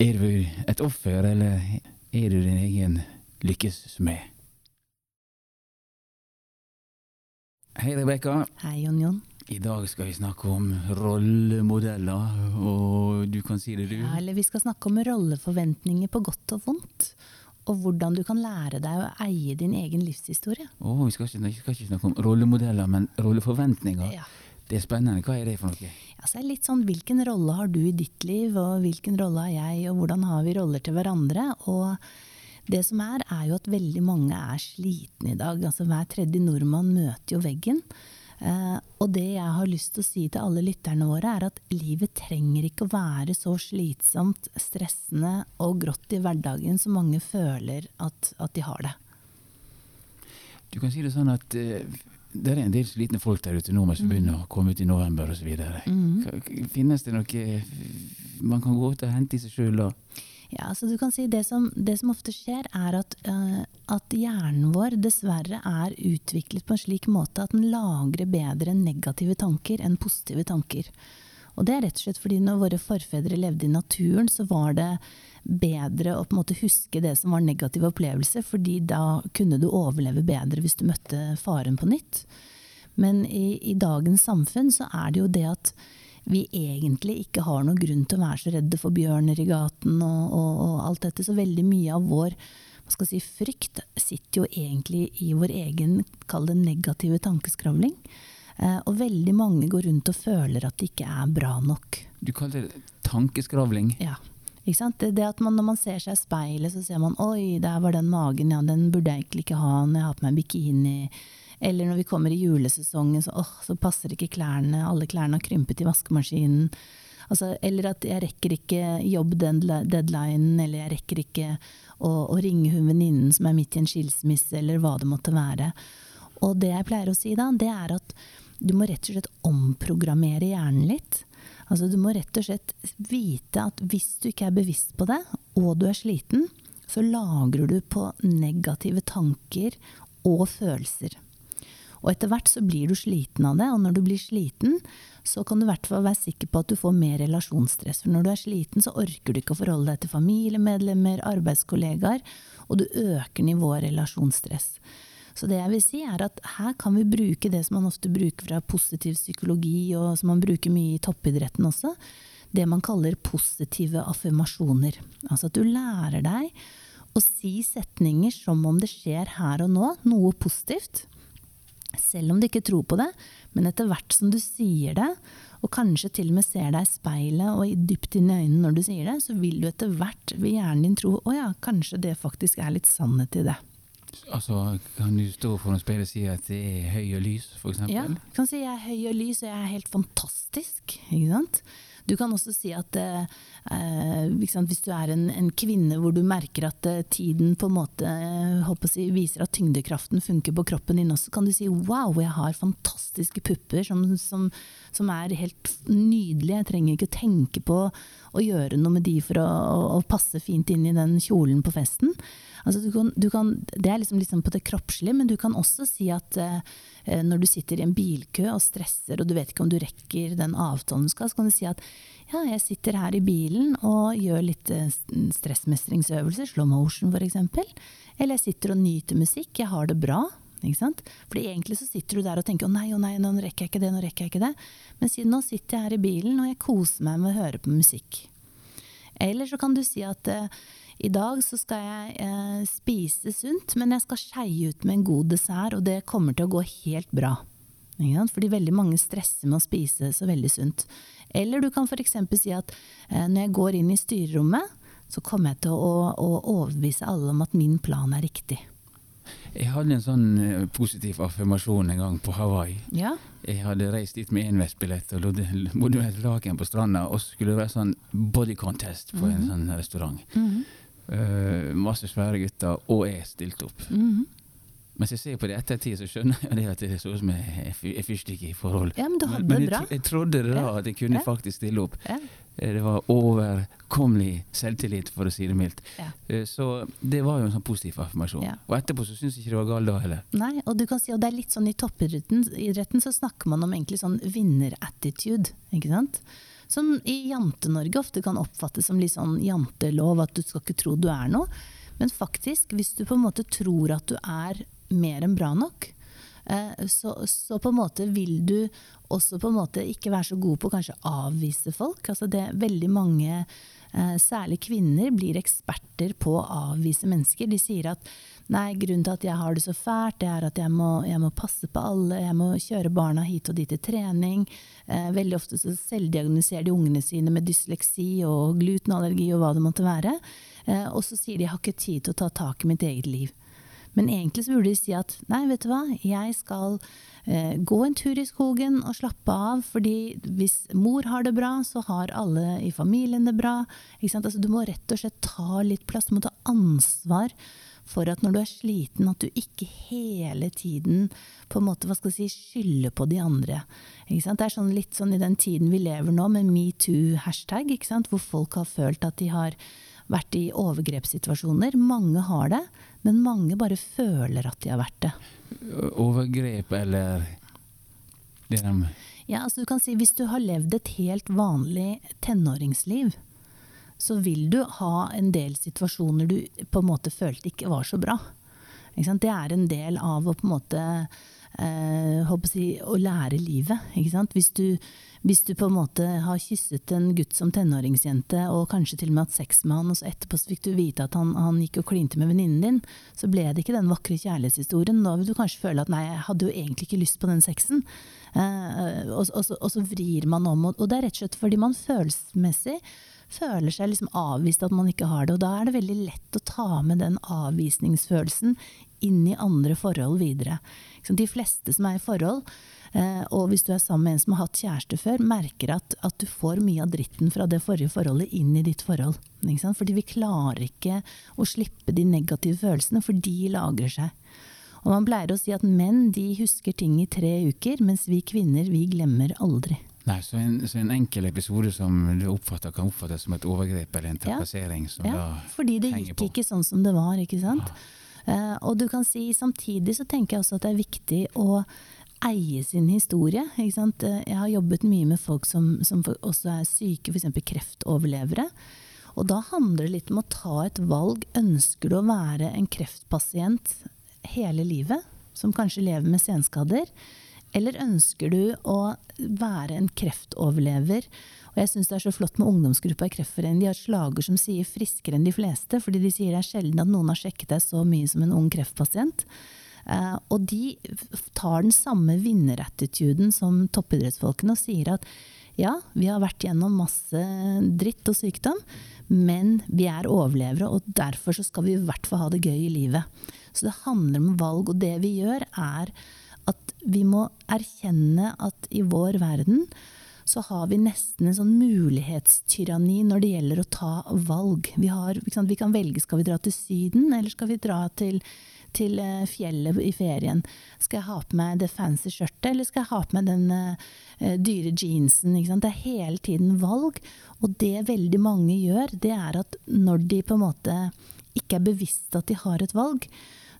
Er du et offer, eller er du din egen lykkes med? Hei, Rebekka. Hei, Jon Jon. I dag skal vi snakke om rollemodeller, og du kan si det, du. Ja, eller vi skal snakke om rolleforventninger på godt og vondt. Og hvordan du kan lære deg å eie din egen livshistorie. Oh, vi skal ikke, vi skal ikke snakke om rollemodeller, men rolleforventninger. Ja. Det er spennende. Hva er det for noe? Ja, så er det litt sånn, Hvilken rolle har du i ditt liv, og hvilken rolle har jeg, og hvordan har vi roller til hverandre? Og det som er, er jo at veldig mange er slitne i dag. Altså Hver tredje nordmann møter jo veggen. Eh, og det jeg har lyst til å si til alle lytterne våre, er at livet trenger ikke å være så slitsomt, stressende og grått i hverdagen som mange føler at, at de har det. Du kan si det sånn at eh, det er en del slitne folk der ute nå som begynner å komme ut i november osv. Mm. Finnes det noe man kan gå ut og hente i seg sjøl da? Ja, så du kan si Det som, det som ofte skjer, er at, uh, at hjernen vår dessverre er utviklet på en slik måte at den lagrer bedre negative tanker enn positive tanker. Og det er rett og slett fordi når våre forfedre levde i naturen, så var det bedre å på en måte huske det som var negative opplevelser, fordi da kunne du overleve bedre hvis du møtte faren på nytt. Men i, i dagens samfunn så er det jo det at vi egentlig ikke har noen grunn til å være så redde for bjørner i gaten og, og, og alt dette. Så veldig mye av vår si, frykt sitter jo egentlig i vår egen, kall det negative tankeskravling. Eh, og veldig mange går rundt og føler at det ikke er bra nok. Du kaller det tankeskravling. Ja. Det, det at man, når man ser seg i speilet, så ser man oi, der var den magen, ja, den burde jeg egentlig ikke ha når jeg har på meg bikini. Eller når vi kommer i julesesongen, så, åh, så passer ikke klærne, alle klærne har krympet i vaskemaskinen. Altså, eller at jeg rekker ikke jobb-deadlinen, eller jeg rekker ikke å, å ringe hun venninnen som er midt i en skilsmisse, eller hva det måtte være. Og det jeg pleier å si da, det er at du må rett og slett omprogrammere hjernen litt. Altså Du må rett og slett vite at hvis du ikke er bevisst på det, og du er sliten, så lagrer du på negative tanker og følelser. Og etter hvert så blir du sliten av det, og når du blir sliten, så kan du i hvert fall være sikker på at du får mer relasjonsstress. For når du er sliten, så orker du ikke å forholde deg til familiemedlemmer, arbeidskollegaer, og du øker nivået relasjonsstress. Så det jeg vil si er at her kan vi bruke det som man ofte bruker fra positiv psykologi, og som man bruker mye i toppidretten også, det man kaller positive affirmasjoner. Altså at du lærer deg å si setninger som om det skjer her og nå, noe positivt. Selv om du ikke tror på det, men etter hvert som du sier det, og kanskje til og med ser deg i speilet og dypt inn i øynene når du sier det, så vil du etter hvert ved hjernen din tro å ja, kanskje det faktisk er litt sannhet i det. Altså, Kan du stå foran speilet og si at det er høy og lys, f.eks.? Ja, du kan si jeg er høy og lys og jeg er helt fantastisk. ikke sant? Du kan også si at eh, hvis du er en, en, kvinne hvor du merker at eh, tiden på en måte eh, si, viser at tyngdekraften funker på kroppen din også, kan du si wow, jeg har fantastiske pupper som, som, som er helt nydelige. Jeg trenger ikke å tenke på å gjøre noe med de for å, å, å passe fint inn i den kjolen på festen. Altså du kan, du kan, det er liksom, liksom, på det kroppslige, men du kan også si at uh, når du sitter i en bilkø og stresser og du vet ikke om du rekker den avtalen du skal, så kan du si at ja, jeg sitter her i bilen og gjør litt eh, stressmestringsøvelser, slow motion f.eks. Eller jeg sitter og nyter musikk, jeg har det bra. Ikke sant? Fordi egentlig så sitter du der og tenker å nei, å nei, nå rekker jeg ikke det, nå rekker jeg ikke det. Men siden nå sitter jeg her i bilen og jeg koser meg med å høre på musikk. Eller så kan du si at i dag så skal jeg eh, spise sunt, men jeg skal skeie ut med en god dessert, og det kommer til å gå helt bra. Fordi veldig mange stresser med å spise så veldig sunt. Eller du kan f.eks. si at eh, når jeg går inn i styrerommet, så kommer jeg til å, å overbevise alle om at min plan er riktig. Jeg hadde en sånn eh, positiv affirmasjon en gang på Hawaii. Ja. Jeg hadde reist dit med enveisbillett og bodde med et laken på stranda. Og skulle være sånn body contest på mm -hmm. en mhm. sånn restaurant. Mm -hmm. Uh, masse svære gutter, og jeg stilte opp. Mm -hmm. Mens jeg ser på det ettertid, så skjønner jeg at det så ut som en fyrstikk i forhold. Ja, Men du hadde men, det bra. Jeg, jeg trodde det da, at jeg kunne ja. faktisk stille opp. Ja. Eh, det var overkommelig selvtillit, for å si det mildt. Ja. Eh, så det var jo en sånn positiv affirmasjon. Og etterpå så syns jeg ikke det var galt da heller. Nei, og du kan si, og det er litt sånn i toppidretten så snakker man om egentlig sånn vinnerattitude, ikke sant. Som i Jante-Norge ofte kan oppfattes som litt sånn jantelov, at du skal ikke tro du er noe. Men faktisk, hvis du på en måte tror at du er mer enn bra nok, så, så, på en måte vil du også på en måte ikke være så god på å kanskje avvise folk. Altså det veldig mange Eh, særlig kvinner blir eksperter på å avvise mennesker. De sier at nei, grunnen til at jeg har det så fælt, det er at jeg må, jeg må passe på alle, jeg må kjøre barna hit og dit til trening. Eh, veldig ofte så selvdiagnoserer de ungene sine med dysleksi og glutenallergi og hva det måtte være. Eh, og så sier de jeg har ikke tid til å ta tak i mitt eget liv. Men egentlig så burde de si at nei, vet du hva, jeg skal eh, gå en tur i skogen og slappe av, fordi hvis mor har det bra, så har alle i familien det bra. Altså, du må rett og slett ta litt plass, du må ta ansvar for at når du er sliten, at du ikke hele tiden på en måte, hva skal si, skylder på de andre. Det er sånn, litt sånn i den tiden vi lever nå, med metoo-hashtag, hvor folk har følt at de har vært i overgrepssituasjoner. Mange har det, men mange bare føler at de har vært det. Overgrep eller det de Ja, altså du kan si hvis du har levd et helt vanlig tenåringsliv, så vil du ha en del situasjoner du på en måte følte ikke var så bra. Det er en del av å på en måte eh, si, å lære livet. Hvis du, hvis, du, på en måte har kysset en gutt som tenåringsjente, og kanskje til og med hatt sex med han, og så etterpå så fikk du vite at han, han gikk og klinte med venninnen din, så ble det ikke den vakre kjærlighetshistorien. Da vil du kanskje føle at nei, jeg hadde jo egentlig ikke lyst på den sexen. Eh, og, og, så, og, så, vrir man om. Og, og det er rett og slett fordi man følelsesmessig føler seg liksom avvist at man ikke har det. Og da er det veldig lett å ta med den avvisningsfølelsen inn i andre forhold videre. De fleste som er i forhold, eh, og hvis du er sammen med en som har hatt kjæreste før, merker at, at du får mye av dritten fra det forrige forholdet inn i ditt forhold. Fordi vi klarer ikke å slippe de negative følelsene, for de lagrer seg. Og man pleier å si at menn de husker ting i tre uker, mens vi kvinner vi glemmer aldri. Nei, så en, så en, enkel episode som du oppfatter, kan oppfattes som et overgrep eller en trakassering ja, som ja, fordi det gikk ikke sånn som det var, ikke sant. Ja. Uh, og du kan si samtidig så tenker jeg også at det er viktig å eie sin historie. Uh, jeg har jobbet mye med folk som, som også er syke, f.eks. kreftoverlevere. Og da handler det litt om å ta et valg. Ønsker du å være en kreftpasient hele livet, som kanskje lever med senskader? Eller ønsker du å være en kreftoverlever? Og jeg syns det er så flott med ungdomsgruppa i Kreftforeningen. De har slager som sier 'friskere enn de fleste', fordi de sier det er sjelden at noen har sjekket deg så mye som en ung kreftpasient. Uh, og de tar den samme vinnerattituden som toppidrettsfolkene og sier at ja, vi har vært gjennom masse dritt og sykdom, men vi er overlevere, og derfor skal vi i hvert fall ha det gøy i livet. Så det handler om valg, og det vi gjør er at vi må erkjenne at i vår verden så har vi nesten en sånn mulighetstyranni når det gjelder å ta valg. Vi, har, vi kan velge skal vi dra til Syden, eller skal vi dra til, til eh, fjellet i ferien. Skal jeg ha på meg det fancy skjørtet, eller skal jeg ha på meg den uh, dyre jeansen? Det er hele tiden valg. Og det veldig mange gjør, det er at når de på en måte ikke er bevisst at de har et valg,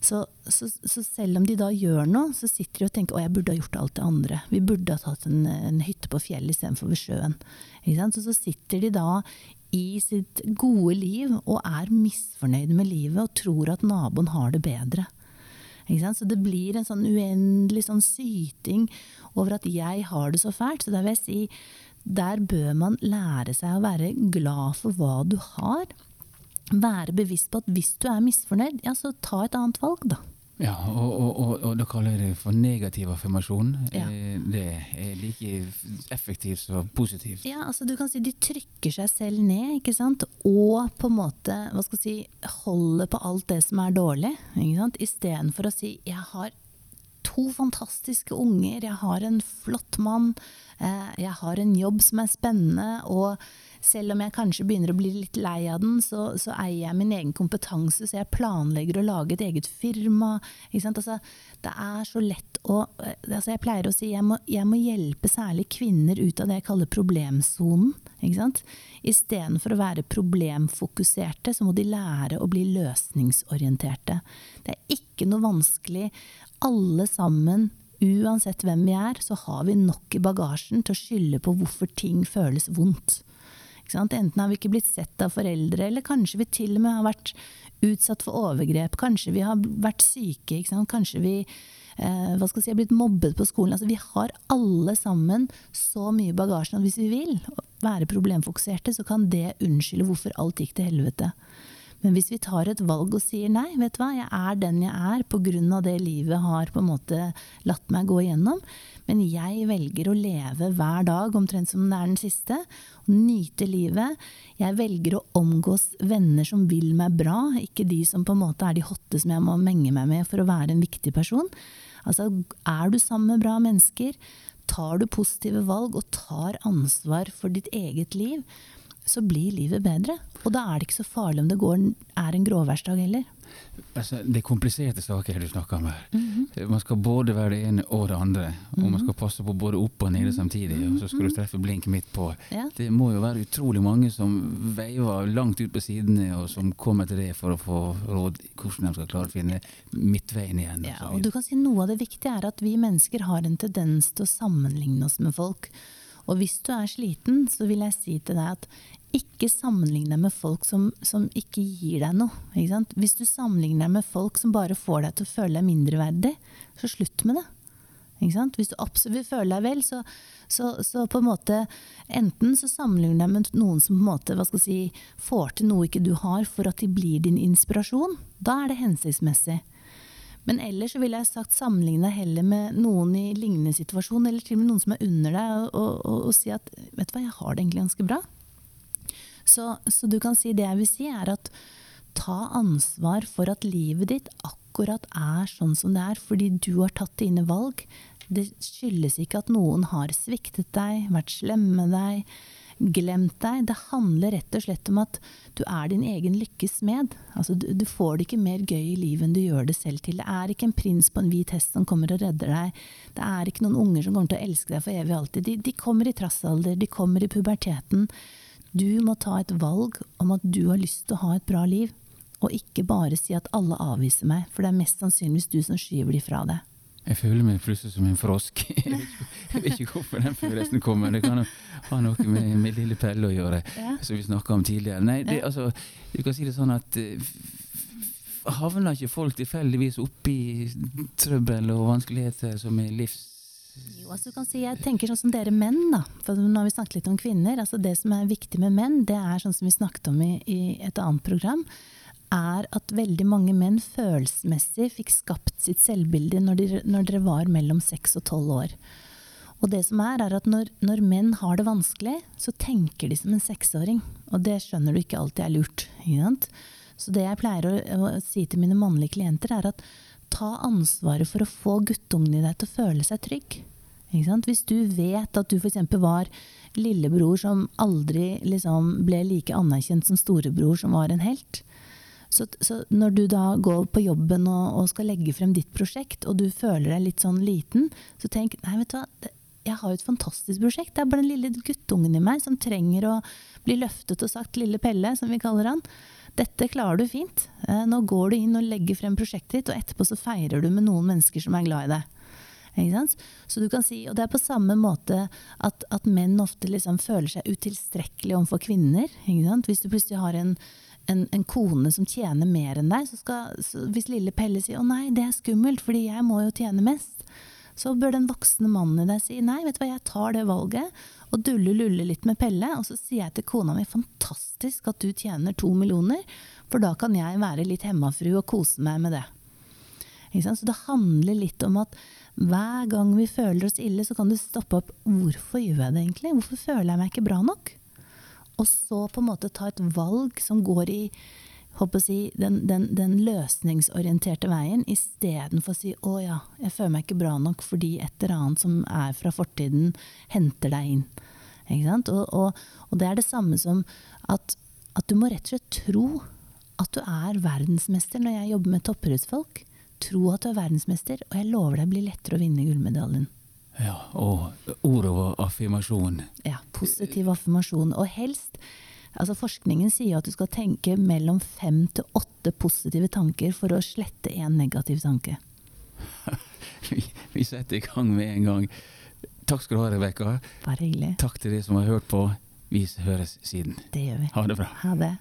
så, så, så, selv om de da gjør noe, så sitter de og tenker å, jeg burde ha gjort alt det andre. Vi burde ha tatt en, en hytte på fjellet istedenfor ved sjøen. Så, så sitter de da i sitt gode liv og er misfornøyde med livet og tror at naboen har det bedre. Så det blir en sånn uendelig sånn syting over at jeg har det så fælt. Så der vil jeg si, der bør man lære seg å være glad for hva du har være bevisst på at hvis du er misfornøyd, ja, så ta et annet valg, da. Ja, og, og, og, og da kaller jeg det for negativ affirmasjon. Ja. Eh, det er like effektivt som positivt. Ja, altså du kan si de trykker seg selv ned, ikke sant. Og på en måte hva skal jeg si, holder på alt det som er dårlig. ikke sant? Istedenfor å si 'jeg har to fantastiske unger, jeg har en flott mann, eh, jeg har en jobb som er spennende', og selv om jeg kanskje begynner å bli litt lei av den, så, så eier jeg min egen kompetanse, så jeg planlegger å lage et eget firma. Altså, det er så lett å altså Jeg pleier å si jeg jeg må hjelpe særlig kvinner ut av det jeg kaller problemsonen. Istedenfor å være problemfokuserte, så må de lære å bli løsningsorienterte. Det er ikke noe vanskelig. Alle sammen uansett hvem vi er, så har vi nok i bagasjen til å skylde på hvorfor ting føles vondt. Enten har vi ikke blitt sett av foreldre, eller kanskje vi til og med har vært utsatt for overgrep. Kanskje vi har vært syke. Kanskje vi eh, hva skal jeg si, har blitt mobbet på skolen. Altså, vi har alle sammen så mye bagasje at hvis vi vil være problemfokuserte, så kan det unnskylde hvorfor alt gikk til helvete. Men hvis vi tar et valg og sier nei, vet du hva, jeg er den jeg er pga. det livet har på en måte latt meg gå igjennom, men jeg velger å leve hver dag omtrent som det er den siste, og nyte livet. Jeg velger å omgås venner som vil meg bra, ikke de som på en måte er de hotte som jeg må menge meg med for å være en viktig person. Altså, er du sammen med bra mennesker, tar du positive valg og tar ansvar for ditt eget liv, så blir livet bedre. Og da er det ikke så farlig om det går, er en gråværsdag heller. Altså, det er kompliserte saker du snakker om her. Mm -hmm. Man skal både være det ene og det andre. Og mm -hmm. man skal passe på både opp og nede samtidig. Og så skal du treffe blink midt på. Ja. Det må jo være utrolig mange som veiver langt ut på sidene, og som kommer til det for å få råd hvordan de skal klare å finne midtveien igjen. Ja, og du kan si Noe av det viktige er at vi mennesker har en tendens til å sammenligne oss med folk. Og hvis du er sliten, så vil jeg si til deg at ikke sammenlign deg med folk som, som, ikke gir deg noe. Hvis du sammenligner deg med folk som bare får deg til å føle deg mindreverdig, så slutt med det. Hvis du absolutt vil føle deg vel, så, så, så, på en måte Enten så sammenligner deg med noen som på en måte, hva skal si, får til noe ikke du har, for at de blir din inspirasjon. Da er det hensiktsmessig. Men ellers ville jeg sagt sammenligne deg heller med noen i lignende situasjon, eller til og med noen som er under deg, og, og, og, si at vet du hva, jeg har det egentlig ganske bra. Så, så, du kan si det jeg vil si, er at ta ansvar for at livet ditt akkurat er sånn som det er, fordi du har tatt dine valg. Det skyldes ikke at noen har sviktet deg, vært slem med deg, glemt deg. Det handler rett og slett om at du er din egen lykkes smed. Altså, du, du, får det ikke mer gøy i livet enn du gjør det selv til. Det er ikke en prins på en hvit hest som kommer og redder deg. Det er ikke noen unger som kommer til å elske deg for evig og alltid. De, de kommer i trassalder, de kommer i puberteten. Du må ta et valg om at du har lyst til å ha et bra liv, og ikke bare si at alle avviser meg, for det er mest sannsynligvis du som skyver de fra deg. Jeg føler meg plutselig som en frosk. Jeg vet ikke hvorfor den følelsen kommer. Det kan ha noe med, med lille Pelle å gjøre, ja. som vi snakka om tidligere. Nei, det, altså, du kan si det sånn at uh, Havner ikke folk tilfeldigvis oppi trøbbel og vanskeligheter som er livs jo, altså du kan si, jeg tenker sånn som dere menn, da. For nå har vi snakket litt om kvinner. altså Det som er viktig med menn, det er sånn som vi snakket om i, i et annet program, er at veldig mange menn følelsesmessig fikk skapt sitt selvbilde når, de, når dere var mellom seks og tolv år. Og det som er, er at når, når, menn har det vanskelig, så tenker de som en seksåring. Og det skjønner du ikke alltid er lurt. Så det jeg pleier å, å si til mine mannlige klienter, er at ta ansvaret for å få guttungen i deg til å føle seg trygg. Hvis du vet at du f.eks. var lillebror som aldri liksom ble like anerkjent som storebror, som var en helt. Så, så når du da går på jobben og, og, skal legge frem ditt prosjekt, og du føler deg litt sånn liten, så tenk nei, vet du hva, jeg har jo et fantastisk prosjekt. Det er bare den lille guttungen i meg som trenger å bli løftet og sagt 'lille Pelle', som vi kaller han. Dette klarer du fint. Eh, nå går du inn og legger frem prosjektet ditt, og etterpå så feirer du med noen mennesker som er glad i deg. Så du kan si, og Det er på samme måte at, at menn ofte liksom føler seg utilstrekkelige overfor kvinner. Hvis du plutselig har en, en, en, kone som tjener mer enn deg, så skal, så hvis lille Pelle sier 'å nei, det er skummelt, fordi jeg må jo tjene mest', så bør den voksne mannen i deg si 'nei, vet du hva, jeg tar det valget', og dulle-lulle litt med Pelle, og så sier jeg til kona mi 'fantastisk at du tjener to millioner', for da kan jeg være litt hemmafru og kose meg med det'. Så det handler litt om at hver gang vi føler oss ille, så kan du stoppe opp. Hvorfor gjør jeg det egentlig? Hvorfor føler jeg meg ikke bra nok? Og så på en måte ta et valg som går i si, den, den, den, løsningsorienterte veien, istedenfor å si 'å ja, jeg føler meg ikke bra nok fordi et eller annet som er fra fortiden, henter deg inn'. Og, og, og, det er det samme som at, at du må rett og slett tro at du er verdensmester når jeg jobber med toppidrettsfolk tro at du er verdensmester, og jeg lover deg det blir lettere å vinne gullmedaljen. Ja, og ord og affirmasjon. Ja, positiv affirmasjon. Og helst altså Forskningen sier at du skal tenke mellom fem til åtte positive tanker for å slette én negativ tanke. vi, vi setter i gang med en gang. Takk skal du ha, Rebekka. Bare hyggelig. Takk til de som har hørt på. Vi høres siden. Det gjør vi. Ha det bra. Ha det.